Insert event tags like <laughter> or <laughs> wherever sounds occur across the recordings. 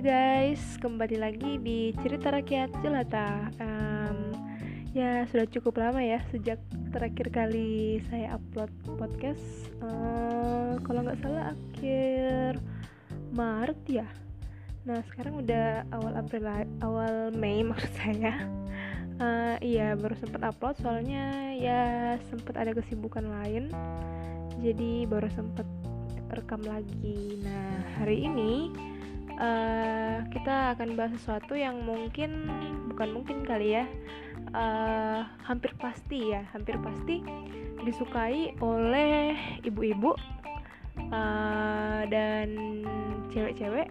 Hai guys, kembali lagi di cerita rakyat jelata. Um, ya sudah cukup lama ya sejak terakhir kali saya upload podcast. Uh, kalau nggak salah akhir Maret ya. Nah sekarang udah awal April, awal Mei <laughs> maksud saya. Uh, iya baru sempat upload soalnya ya sempat ada kesibukan lain. Jadi baru sempat rekam lagi. Nah hari ini uh, kita akan bahas sesuatu yang mungkin bukan mungkin kali ya. Uh, hampir pasti ya hampir pasti disukai oleh ibu-ibu uh, dan cewek-cewek.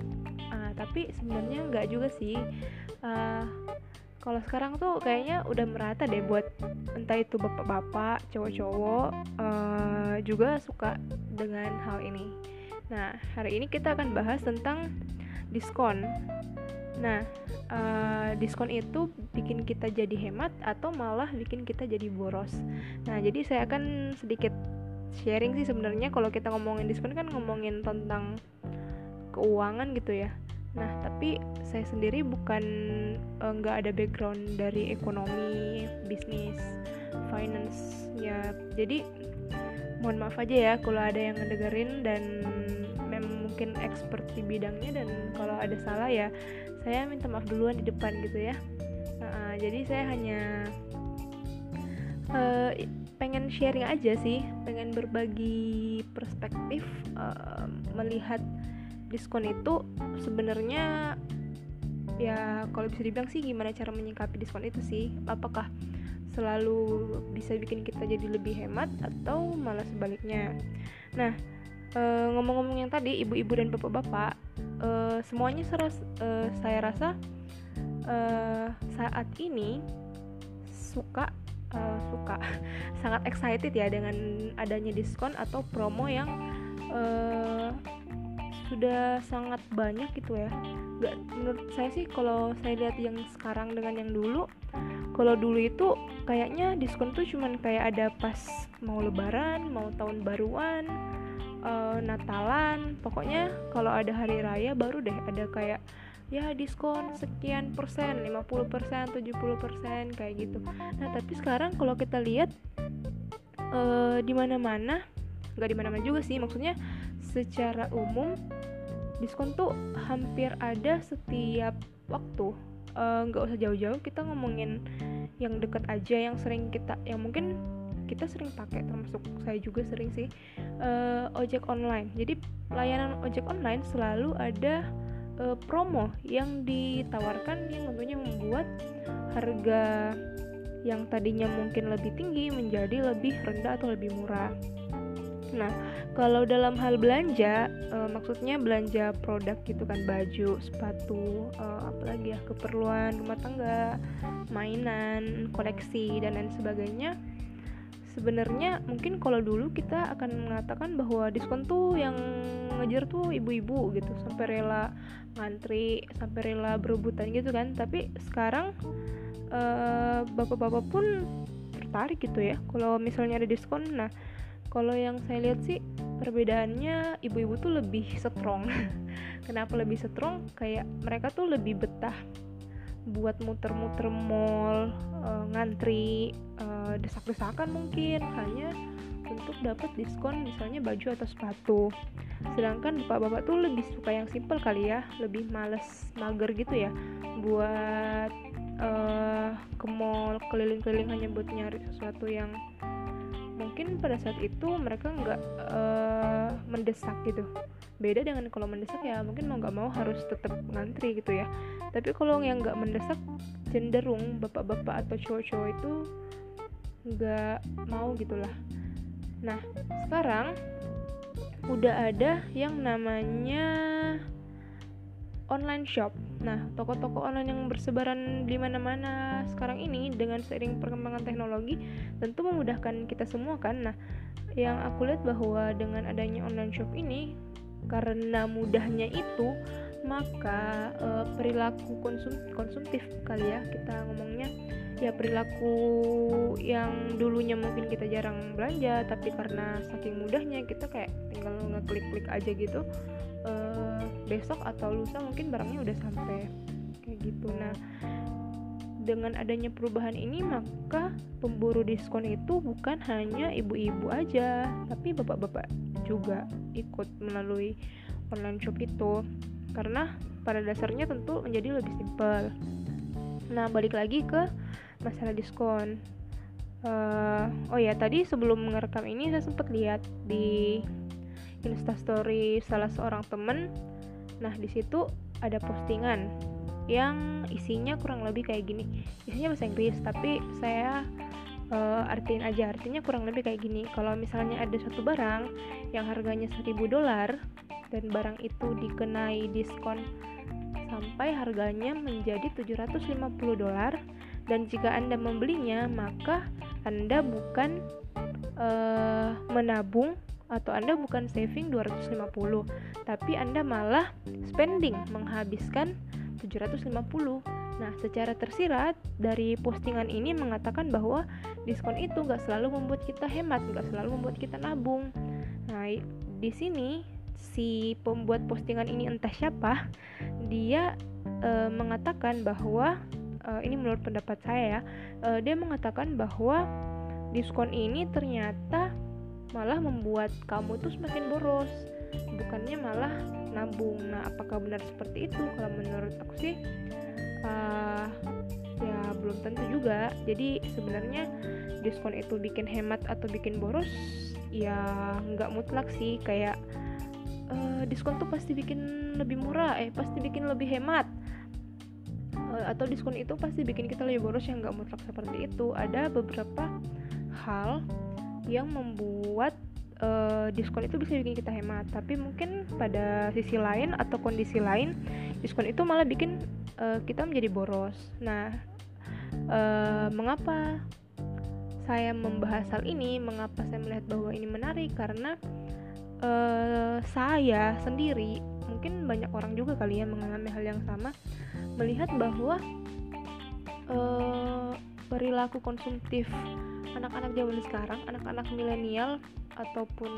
Uh, tapi sebenarnya nggak juga sih. Uh, kalau sekarang tuh kayaknya udah merata deh buat entah itu bapak-bapak, cowok-cowok uh, juga suka dengan hal ini. Nah, hari ini kita akan bahas tentang diskon. Nah, uh, diskon itu bikin kita jadi hemat atau malah bikin kita jadi boros. Nah, jadi saya akan sedikit sharing sih sebenarnya kalau kita ngomongin diskon kan ngomongin tentang keuangan gitu ya. Nah, tapi saya sendiri bukan eh, nggak uh, ada background dari ekonomi, bisnis, finance ya. Jadi mohon maaf aja ya kalau ada yang ngedengerin dan mungkin expert di bidangnya dan kalau ada salah ya saya minta maaf duluan di depan gitu ya. Uh, jadi saya hanya uh, pengen sharing aja sih pengen berbagi perspektif uh, melihat diskon itu sebenarnya ya kalau bisa dibilang sih gimana cara menyikapi diskon itu sih. Apakah selalu bisa bikin kita jadi lebih hemat atau malah sebaliknya? Nah uh, ngomong-ngomong yang tadi ibu-ibu dan bapak-bapak uh, semuanya seras, uh, saya rasa uh, saat ini suka uh, suka <laughs> sangat excited ya dengan adanya diskon atau promo yang uh, sudah sangat banyak gitu ya. Gak, menurut saya sih kalau saya lihat yang sekarang dengan yang dulu kalau dulu itu kayaknya diskon tuh cuman kayak ada pas mau lebaran mau tahun baruan uh, Natalan. Pokoknya kalau ada hari raya baru deh ada kayak ya diskon sekian persen 50 persen 70 persen kayak gitu. Nah tapi sekarang kalau kita lihat uh, di mana-mana nggak di mana-mana juga sih maksudnya secara umum diskon tuh hampir ada setiap waktu. Eh, nggak uh, usah jauh-jauh kita ngomongin yang deket aja yang sering kita yang mungkin kita sering pakai termasuk saya juga sering sih uh, ojek online. Jadi layanan ojek online selalu ada uh, promo yang ditawarkan yang tentunya membuat harga yang tadinya mungkin lebih tinggi menjadi lebih rendah atau lebih murah. Nah, kalau dalam hal belanja, uh, maksudnya belanja produk gitu kan, baju, sepatu, uh, apalagi ya keperluan rumah tangga, mainan, koleksi dan lain sebagainya sebenarnya mungkin kalau dulu kita akan mengatakan bahwa diskon tuh yang ngejar tuh ibu-ibu gitu sampai rela ngantri sampai rela berebutan gitu kan. Tapi sekarang uh, bapak-bapak pun tertarik gitu ya kalau misalnya ada diskon. Nah kalau yang saya lihat sih perbedaannya ibu-ibu tuh lebih strong. <laughs> Kenapa lebih strong? Kayak mereka tuh lebih betah buat muter-muter mall uh, ngantri uh, desak-desakan mungkin. Hanya untuk dapat diskon misalnya baju atau sepatu. Sedangkan bapak-bapak tuh lebih suka yang simple kali ya lebih males mager gitu ya buat uh, ke mall keliling-keliling hanya buat nyari sesuatu yang mungkin pada saat itu mereka nggak uh, mendesak gitu. Beda dengan kalau mendesak ya mungkin mau nggak mau harus tetap ngantri gitu ya tapi kalau yang nggak mendesak cenderung bapak-bapak atau cowok-cowok itu nggak mau gitulah nah sekarang udah ada yang namanya online shop. Nah, toko-toko online yang bersebaran di mana-mana sekarang ini dengan seiring perkembangan teknologi tentu memudahkan kita semua kan. Nah, yang aku lihat bahwa dengan adanya online shop ini karena mudahnya itu maka e, perilaku konsum konsumtif kali ya kita ngomongnya. Ya perilaku yang dulunya mungkin kita jarang belanja tapi karena saking mudahnya kita kayak tinggal ngeklik-klik aja gitu uh, besok atau lusa mungkin barangnya udah sampai kayak gitu. Nah dengan adanya perubahan ini maka pemburu diskon itu bukan hanya ibu-ibu aja tapi bapak-bapak juga ikut melalui online shop itu karena pada dasarnya tentu menjadi lebih simpel. Nah balik lagi ke masalah diskon. Uh, oh ya tadi sebelum merekam ini saya sempat lihat di instastory salah seorang temen. Nah di situ ada postingan yang isinya kurang lebih kayak gini. Isinya bahasa Inggris tapi saya uh, artiin aja artinya kurang lebih kayak gini. Kalau misalnya ada satu barang yang harganya 1000 dolar dan barang itu dikenai diskon sampai harganya menjadi 750 dolar. Dan jika Anda membelinya maka Anda bukan uh, menabung atau Anda bukan saving 250 tapi Anda malah spending menghabiskan 750 Nah, secara tersirat dari postingan ini mengatakan bahwa diskon itu nggak selalu membuat kita hemat, nggak selalu membuat kita nabung. Nah, di sini si pembuat postingan ini entah siapa, dia e, mengatakan bahwa uh, ini menurut pendapat saya ya uh, dia mengatakan bahwa diskon ini ternyata malah membuat kamu tuh semakin boros bukannya malah nabung. Nah apakah benar seperti itu? Kalau menurut aku sih uh, ya belum tentu juga. Jadi sebenarnya diskon itu bikin hemat atau bikin boros ya nggak mutlak sih. Kayak uh, diskon tuh pasti bikin lebih murah eh pasti bikin lebih hemat. Eh, atau diskon itu pasti bikin kita lebih boros yang nggak mutlak seperti itu. Ada beberapa hal yang membuat uh, diskon itu bisa bikin kita hemat. Tapi mungkin pada sisi lain atau kondisi lain diskon itu malah bikin uh, kita menjadi boros. Nah uh, mengapa saya membahas hal ini? Mengapa saya melihat bahwa ini menarik? Karena uh, saya sendiri mungkin banyak orang juga kali ya mengalami hal yang sama melihat bahwa uh, perilaku konsumtif anak-anak zaman sekarang, anak-anak milenial ataupun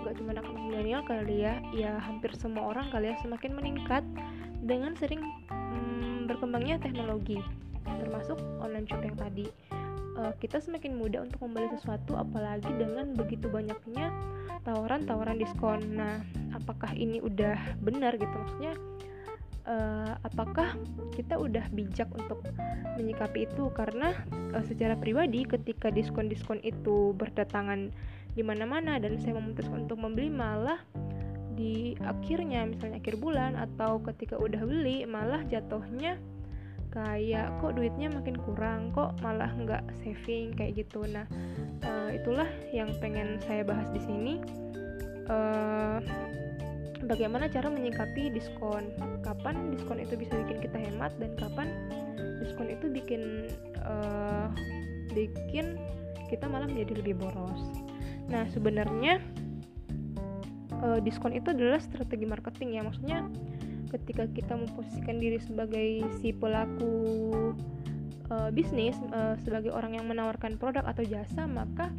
nggak cuma anak-anak milenial kali ya, ya hampir semua orang kali ya semakin meningkat dengan sering hmm, berkembangnya teknologi, termasuk online shop yang tadi. Uh, kita semakin mudah untuk membeli sesuatu, apalagi dengan begitu banyaknya tawaran-tawaran diskon. Nah, apakah ini udah benar gitu? Maksudnya uh, apakah kita udah bijak untuk menyikapi itu karena uh, secara pribadi ketika diskon-diskon itu berdatangan di mana-mana dan saya memutuskan untuk membeli malah di akhirnya misalnya akhir bulan atau ketika udah beli malah jatuhnya kayak kok duitnya makin kurang? Kok malah nggak saving? Kayak gitu. Nah uh, itulah yang pengen saya bahas di sini. Uh, bagaimana cara menyikapi diskon? Kapan diskon itu bisa bikin kita hemat dan kapan diskon itu bikin uh, bikin kita malah menjadi lebih boros? Nah sebenarnya uh, diskon itu adalah strategi marketing ya. Maksudnya ketika kita memposisikan diri sebagai si pelaku uh, bisnis uh, sebagai orang yang menawarkan produk atau jasa maka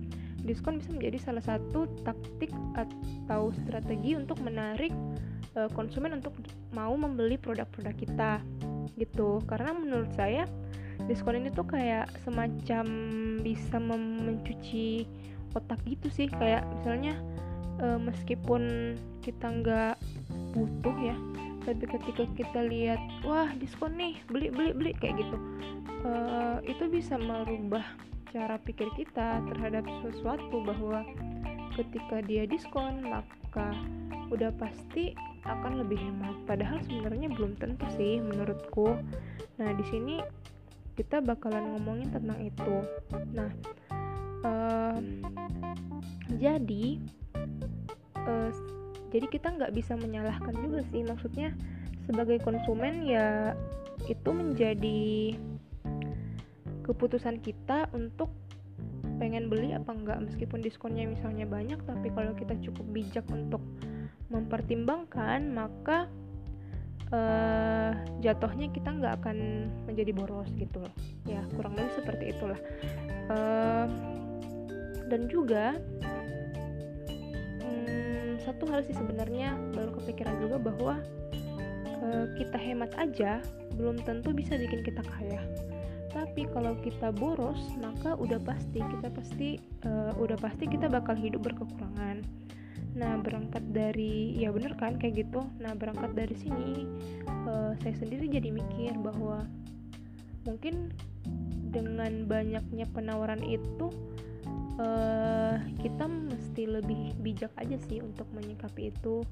diskon bisa menjadi salah satu taktik atau strategi untuk menarik uh, konsumen untuk mau membeli produk-produk kita gitu. Karena menurut saya diskon ini tuh kayak semacam bisa mencuci otak gitu sih. Kayak misalnya uh, meskipun kita nggak butuh ya tapi ketika kita lihat wah diskon nih beli beli beli kayak gitu. Uh, itu bisa merubah cara pikir kita terhadap sesuatu bahwa ketika dia diskon maka udah pasti akan lebih hemat. Padahal sebenarnya belum tentu sih menurutku. Nah di sini kita bakalan ngomongin tentang itu. Nah uh, jadi uh, jadi kita nggak bisa menyalahkan juga sih. Maksudnya sebagai konsumen ya itu menjadi keputusan kita untuk pengen beli apa enggak meskipun diskonnya misalnya banyak tapi kalau kita cukup bijak untuk mempertimbangkan maka uh, jatuhnya kita nggak akan menjadi boros gitu loh. Ya kurang lebih seperti itulah. Uh, dan juga satu hal sih sebenarnya baru kepikiran juga bahwa uh, kita hemat aja belum tentu bisa bikin kita kaya. Tapi kalau kita boros maka udah pasti kita pasti uh, udah pasti kita bakal hidup berkekurangan. Nah berangkat dari ya bener kan kayak gitu? Nah berangkat dari sini uh, saya sendiri jadi mikir bahwa mungkin dengan banyaknya penawaran itu uh, kita mesti lebih bijak aja sih untuk menyikapi itu.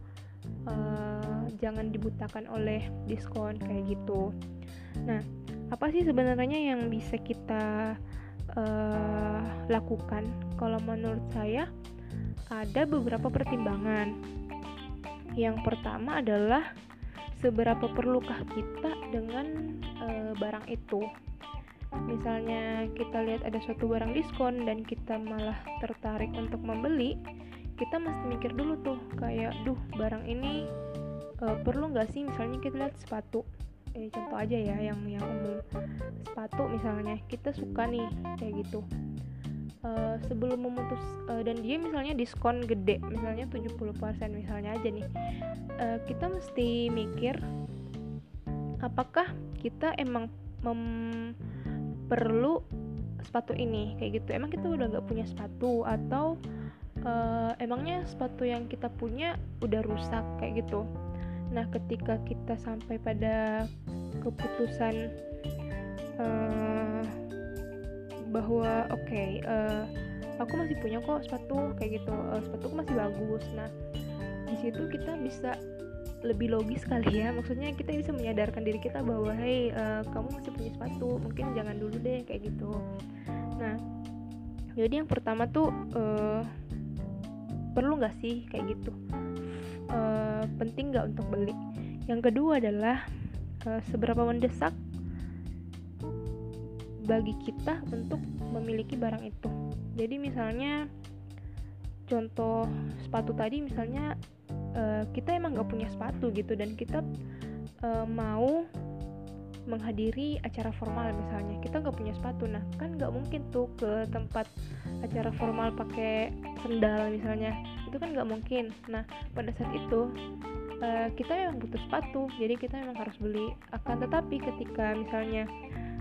Uh, jangan dibutakan oleh diskon kayak gitu. Nah apa sih sebenarnya yang bisa kita uh, lakukan? Kalau menurut saya ada beberapa pertimbangan. Yang pertama adalah seberapa perlukah kita dengan uh, barang itu misalnya kita lihat ada suatu barang diskon dan kita malah tertarik untuk membeli kita mesti mikir dulu tuh kayak duh barang ini uh, perlu nggak sih? Misalnya kita lihat sepatu. Eh, contoh aja ya yang yang umum. Sepatu misalnya kita suka nih kayak gitu. Uh, sebelum memutus uh, dan dia misalnya diskon gede misalnya 70% misalnya aja nih. Uh, kita mesti mikir apakah kita emang mem perlu sepatu ini kayak gitu. Emang kita udah nggak punya sepatu atau uh, emangnya sepatu yang kita punya udah rusak kayak gitu. Nah, ketika kita sampai pada keputusan uh, bahwa oke, okay, uh, eh, aku masih punya kok sepatu kayak gitu, uh, sepatuku masih bagus. Nah, di situ kita bisa lebih logis kali ya. Maksudnya kita bisa menyadarkan diri kita bahwa hey uh, kamu masih punya sepatu mungkin jangan dulu deh kayak gitu. Nah jadi yang pertama tuh uh, perlu nggak sih kayak gitu? Uh, penting nggak untuk beli? Yang kedua adalah uh, seberapa mendesak bagi kita untuk memiliki barang itu. Jadi misalnya contoh sepatu tadi misalnya uh, kita emang nggak punya sepatu gitu dan kita uh, mau menghadiri acara formal misalnya kita nggak punya sepatu. Nah kan nggak mungkin tuh ke tempat acara formal pakai sendal misalnya itu kan nggak mungkin. Nah pada saat itu uh, kita memang butuh sepatu jadi kita memang harus beli. Akan tetapi ketika misalnya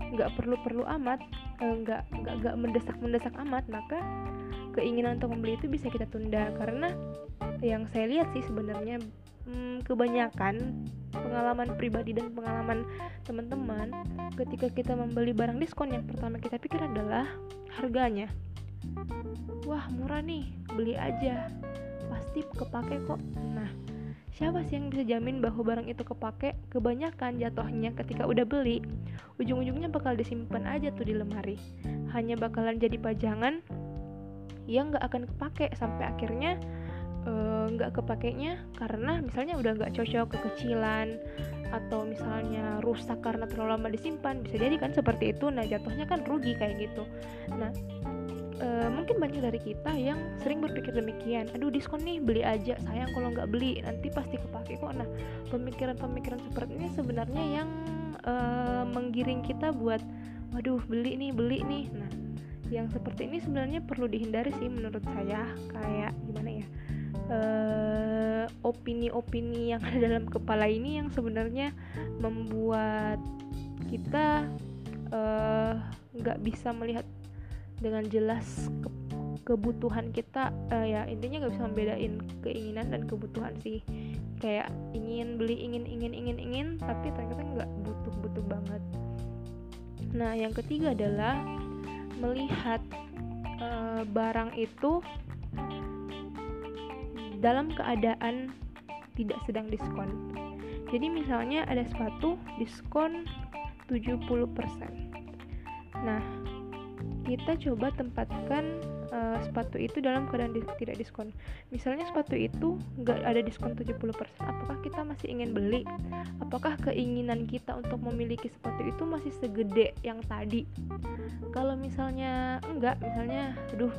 nggak perlu-perlu amat nggak nggak nggak mendesak-mendesak amat maka keinginan untuk membeli itu bisa kita tunda. Karena yang saya lihat sih sebenarnya hmm, kebanyakan pengalaman pribadi dan pengalaman teman-teman ketika kita membeli barang diskon yang pertama kita pikir adalah harganya. Wah murah nih beli aja. Pasti kepake kok. Nah siapa sih yang bisa jamin bahwa barang itu kepake? Kebanyakan jatuhnya ketika udah beli ujung-ujungnya bakal disimpan aja tuh di lemari. Hanya bakalan jadi pajangan yang gak akan kepake sampai akhirnya Eh, nggak uh, kepakainya karena misalnya udah nggak cocok kekecilan atau misalnya rusak karena terlalu lama disimpan bisa jadi kan seperti itu. Nah jatuhnya kan rugi kayak gitu. Nah e, mungkin banyak dari kita yang sering berpikir demikian. Aduh diskon nih beli aja. Sayang kalau nggak beli nanti pasti kepake kok. Nah pemikiran-pemikiran seperti ini sebenarnya yang e, menggiring kita buat waduh beli nih beli nih. Nah yang seperti ini sebenarnya perlu dihindari sih menurut saya. Kayak gimana ya? Eh, opini-opini yang <laughs> ada dalam kepala ini yang sebenarnya membuat kita eh, nggak uh, bisa melihat dengan jelas ke kebutuhan kita. Uh, ya intinya nggak bisa membedain keinginan dan kebutuhan sih. Kayak ingin beli ingin ingin ingin ingin tapi ternyata nggak butuh butuh banget. Nah yang ketiga adalah melihat uh, barang itu dalam keadaan tidak sedang diskon. Jadi misalnya ada sepatu diskon 70%. Nah, kita coba tempatkan uh, sepatu itu dalam keadaan di tidak diskon. Misalnya sepatu itu nggak ada diskon 70%, apakah kita masih ingin beli? Apakah keinginan kita untuk memiliki sepatu itu masih segede yang tadi? Kalau misalnya enggak, misalnya aduh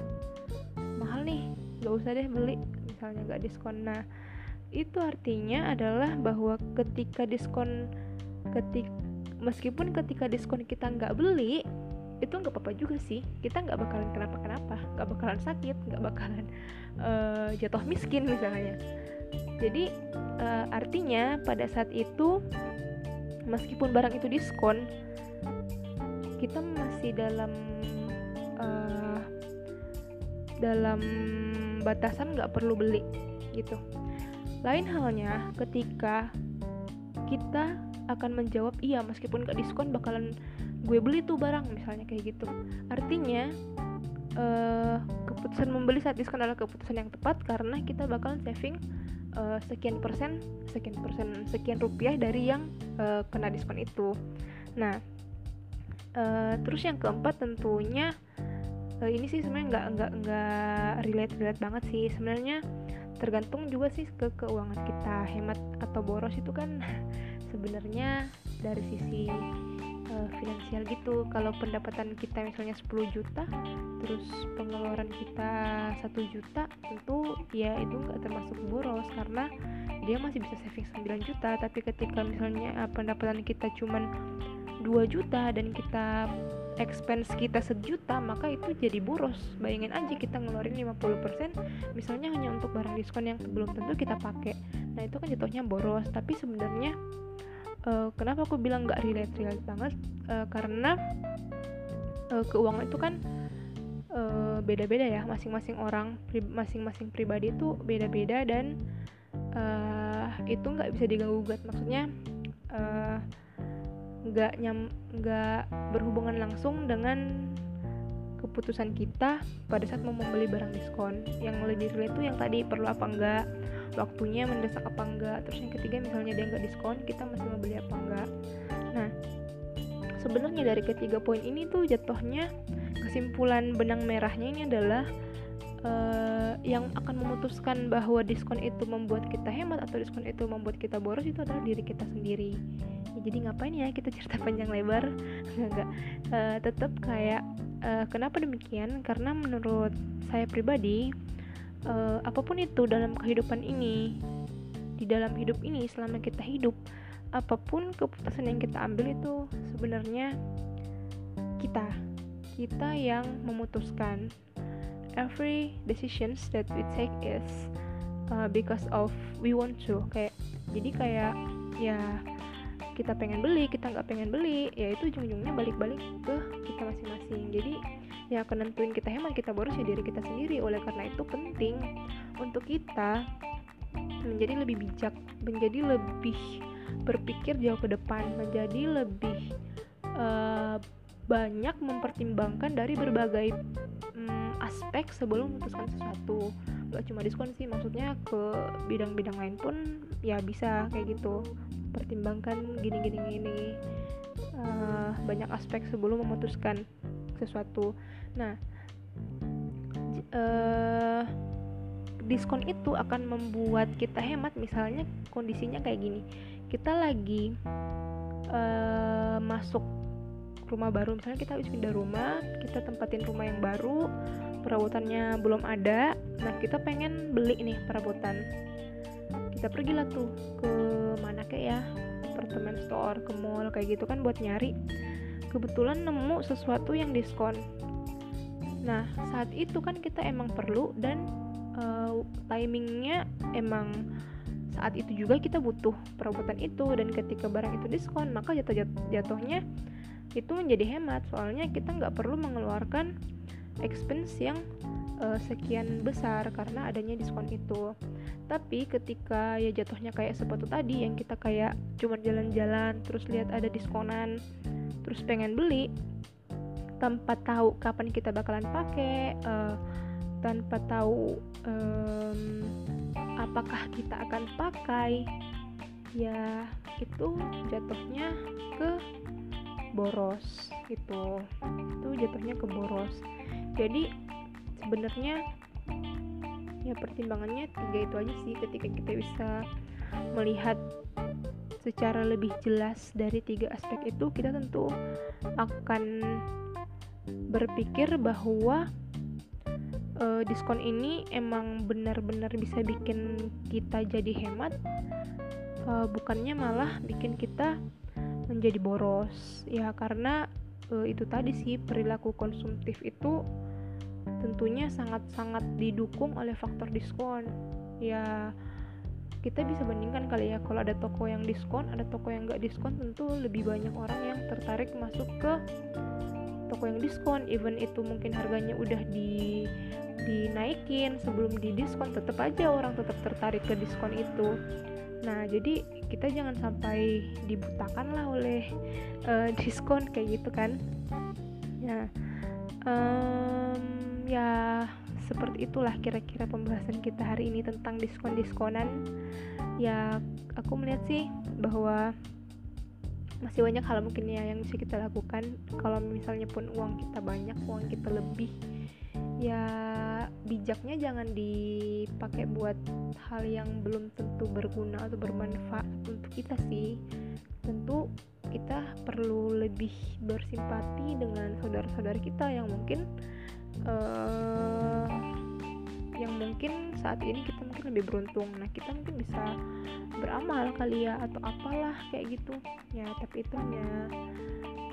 mahal nih, nggak usah deh beli misalnya nggak diskon nah itu artinya adalah bahwa ketika diskon ketik meskipun ketika diskon kita nggak beli itu nggak apa-apa juga sih. Kita nggak bakalan kenapa-kenapa. Nggak bakalan sakit nggak bakalan uh, <laughs> jatuh miskin misalnya. Jadi uh, artinya pada saat itu meskipun barang itu diskon kita masih dalam uh, dalam batasan nggak perlu beli gitu. Lain halnya ketika kita akan menjawab iya meskipun gak diskon bakalan gue beli tuh barang misalnya kayak gitu. Artinya uh, keputusan membeli saat diskon adalah keputusan yang tepat karena kita bakalan saving uh, sekian persen sekian persen sekian rupiah dari yang uh, kena diskon itu. Nah uh, terus yang keempat tentunya uh, ini sih sebenarnya nggak nggak nggak relate relate banget sih. Sebenarnya tergantung juga sih ke keuangan kita. Hemat atau boros itu kan <laughs> sebenarnya dari sisi uh, finansial gitu. Kalau pendapatan kita misalnya 10 juta terus pengeluaran kita satu juta tentu ya itu nggak termasuk boros karena dia masih bisa saving 9 juta. Tapi ketika misalnya uh, pendapatan kita cuman 2 juta dan kita expense kita sejuta maka itu jadi boros. Bayangin aja kita ngeluarin 50% misalnya hanya untuk barang diskon yang belum tentu kita pakai. Nah itu kan jatuhnya boros. Tapi sebenarnya uh, kenapa aku bilang nggak relate relate banget? Uh, karena uh, keuangan itu kan beda-beda uh, ya. Masing-masing orang masing-masing pri pribadi itu beda-beda dan uh, itu nggak bisa diganggu gugat maksudnya uh, nggak nyam nggak berhubungan langsung dengan keputusan kita pada saat mau membeli barang diskon. Yang lebih relate itu yang tadi perlu apa enggak? Waktunya mendesak apa enggak? Terus yang ketiga misalnya dia nggak diskon kita masih mau beli apa enggak? Nah sebenarnya dari ketiga poin ini tuh jatuhnya kesimpulan benang merahnya ini adalah uh, yang akan memutuskan bahwa diskon itu membuat kita hemat atau diskon itu membuat kita boros itu adalah diri kita sendiri. Ya, jadi ngapain ya kita cerita <laughs> panjang lebar? Enggak uh, tetap kayak uh, kenapa demikian? Karena menurut saya pribadi uh, apa pun itu dalam kehidupan ini di dalam hidup ini selama kita hidup apa pun keputusan yang kita ambil itu sebenarnya kita. Kita yang memutuskan. Every decisions that we take is uh, because of we want to. Kayak jadi kayak ya kita pengen beli kita nggak pengen beli ya itu ujung-ujungnya balik-balik ke kita masing-masing. Jadi ya akan kita hemat kita boros ya diri kita sendiri. Oleh karena itu penting untuk kita menjadi lebih bijak menjadi lebih berpikir jauh ke depan menjadi lebih uh, banyak mempertimbangkan dari berbagai um, aspek sebelum memutuskan sesuatu gak cuma diskon sih maksudnya ke bidang-bidang lain pun ya bisa kayak gitu. Pertimbangkan gini gini. Gini uh, banyak aspek sebelum memutuskan sesuatu. Nah uh, diskon itu akan membuat kita hemat misalnya kondisinya kayak gini. Kita lagi uh, masuk rumah baru. Misalnya kita habis pindah rumah kita tempatin rumah yang baru perabotannya belum ada. Nah kita pengen beli nih perabotan. Kita pergilah tuh ke mana kayak ya? Apartemen store ke mall kayak gitu kan buat nyari. Kebetulan nemu sesuatu yang diskon. Nah saat itu kan kita emang perlu dan uh, timingnya emang saat itu juga kita butuh perabotan itu. Dan ketika barang itu diskon maka jatuh jatuhnya itu menjadi hemat. Soalnya kita nggak perlu mengeluarkan expense yang uh, sekian besar karena adanya diskon itu. Tapi ketika ya jatuhnya kayak sepatu tadi yang kita kayak cuma jalan-jalan terus lihat ada diskonan terus pengen beli tanpa tahu kapan kita bakalan pakai uh, tanpa tahu um, apakah kita akan pakai ya itu jatuhnya ke boros gitu. Itu jatuhnya ke boros. Jadi sebenarnya ya pertimbangannya tiga itu aja sih ketika kita bisa melihat secara lebih jelas dari tiga aspek itu kita tentu akan berpikir bahwa uh, diskon ini emang benar-benar bisa bikin kita jadi hemat uh, bukannya malah bikin kita menjadi boros. Ya karena uh, itu tadi sih perilaku konsumtif itu tentunya sangat-sangat didukung oleh faktor diskon. Ya kita bisa bandingkan kali ya kalau ada toko yang diskon ada toko yang nggak diskon tentu lebih banyak orang yang tertarik masuk ke toko yang diskon. Even itu mungkin harganya udah di dinaikin sebelum di diskon tetap aja orang tetap tertarik ke diskon itu. Nah jadi kita jangan sampai dibutakan lah oleh uh, <laughs> diskon kayak gitu kan. Ya um, ya seperti itulah kira-kira pembahasan kita hari ini tentang diskon-diskonan. Ya aku melihat sih bahwa masih banyak hal mungkin ya yang bisa kita lakukan. Kalau misalnya pun uang kita banyak uang kita lebih ya bijaknya jangan dipakai buat hal yang belum tentu berguna atau bermanfaat untuk kita sih. Tentu kita perlu lebih bersimpati dengan saudara-saudara kita yang mungkin uh, yang mungkin saat ini kita mungkin lebih beruntung. Nah kita mungkin bisa beramal kali ya atau apalah kayak gitu. Ya tapi itu hanya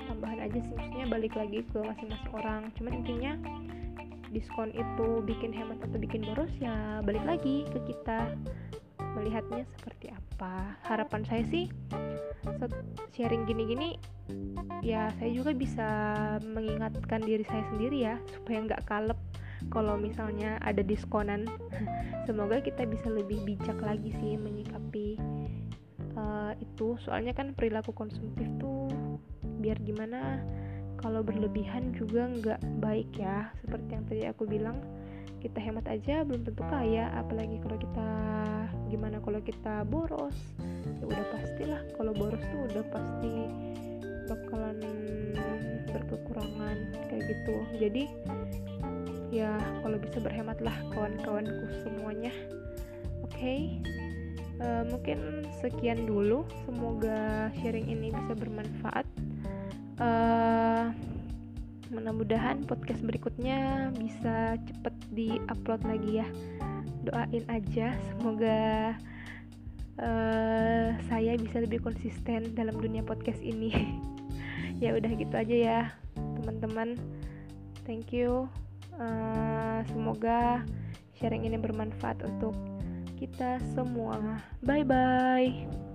tambahan aja sih. Maksudnya balik lagi ke masing-masing orang. Cuman intinya diskon itu bikin hemat atau bikin boros ya balik lagi ke kita. Melihatnya seperti apa? Harapan saya sih sharing gini-gini ya saya juga bisa mengingatkan diri saya sendiri ya supaya nggak kalep kalau misalnya ada diskonan. <laughs> Semoga kita bisa lebih bijak lagi sih menyikapi uh, itu. Soalnya kan perilaku konsumtif tuh biar gimana kalau berlebihan juga nggak baik ya. Seperti yang tadi aku bilang kita hemat aja belum tentu kaya. Apalagi kalau kita gimana kalau kita boros? Ya udah pastilah kalau boros tuh udah pasti bakalan berkekurangan kayak gitu. Jadi ya kalau bisa berhematlah kawan-kawanku semuanya. Oke? Okay? uh, eh, mungkin sekian dulu. Semoga sharing ini bisa bermanfaat. Uh, mudah-mudahan podcast berikutnya bisa cepet di-upload lagi ya. Doain aja semoga uh, saya bisa lebih konsisten dalam dunia podcast ini. <laughs> Ya udah gitu aja ya teman-teman. Thank you. Uh, semoga sharing ini bermanfaat untuk kita semua. Bye bye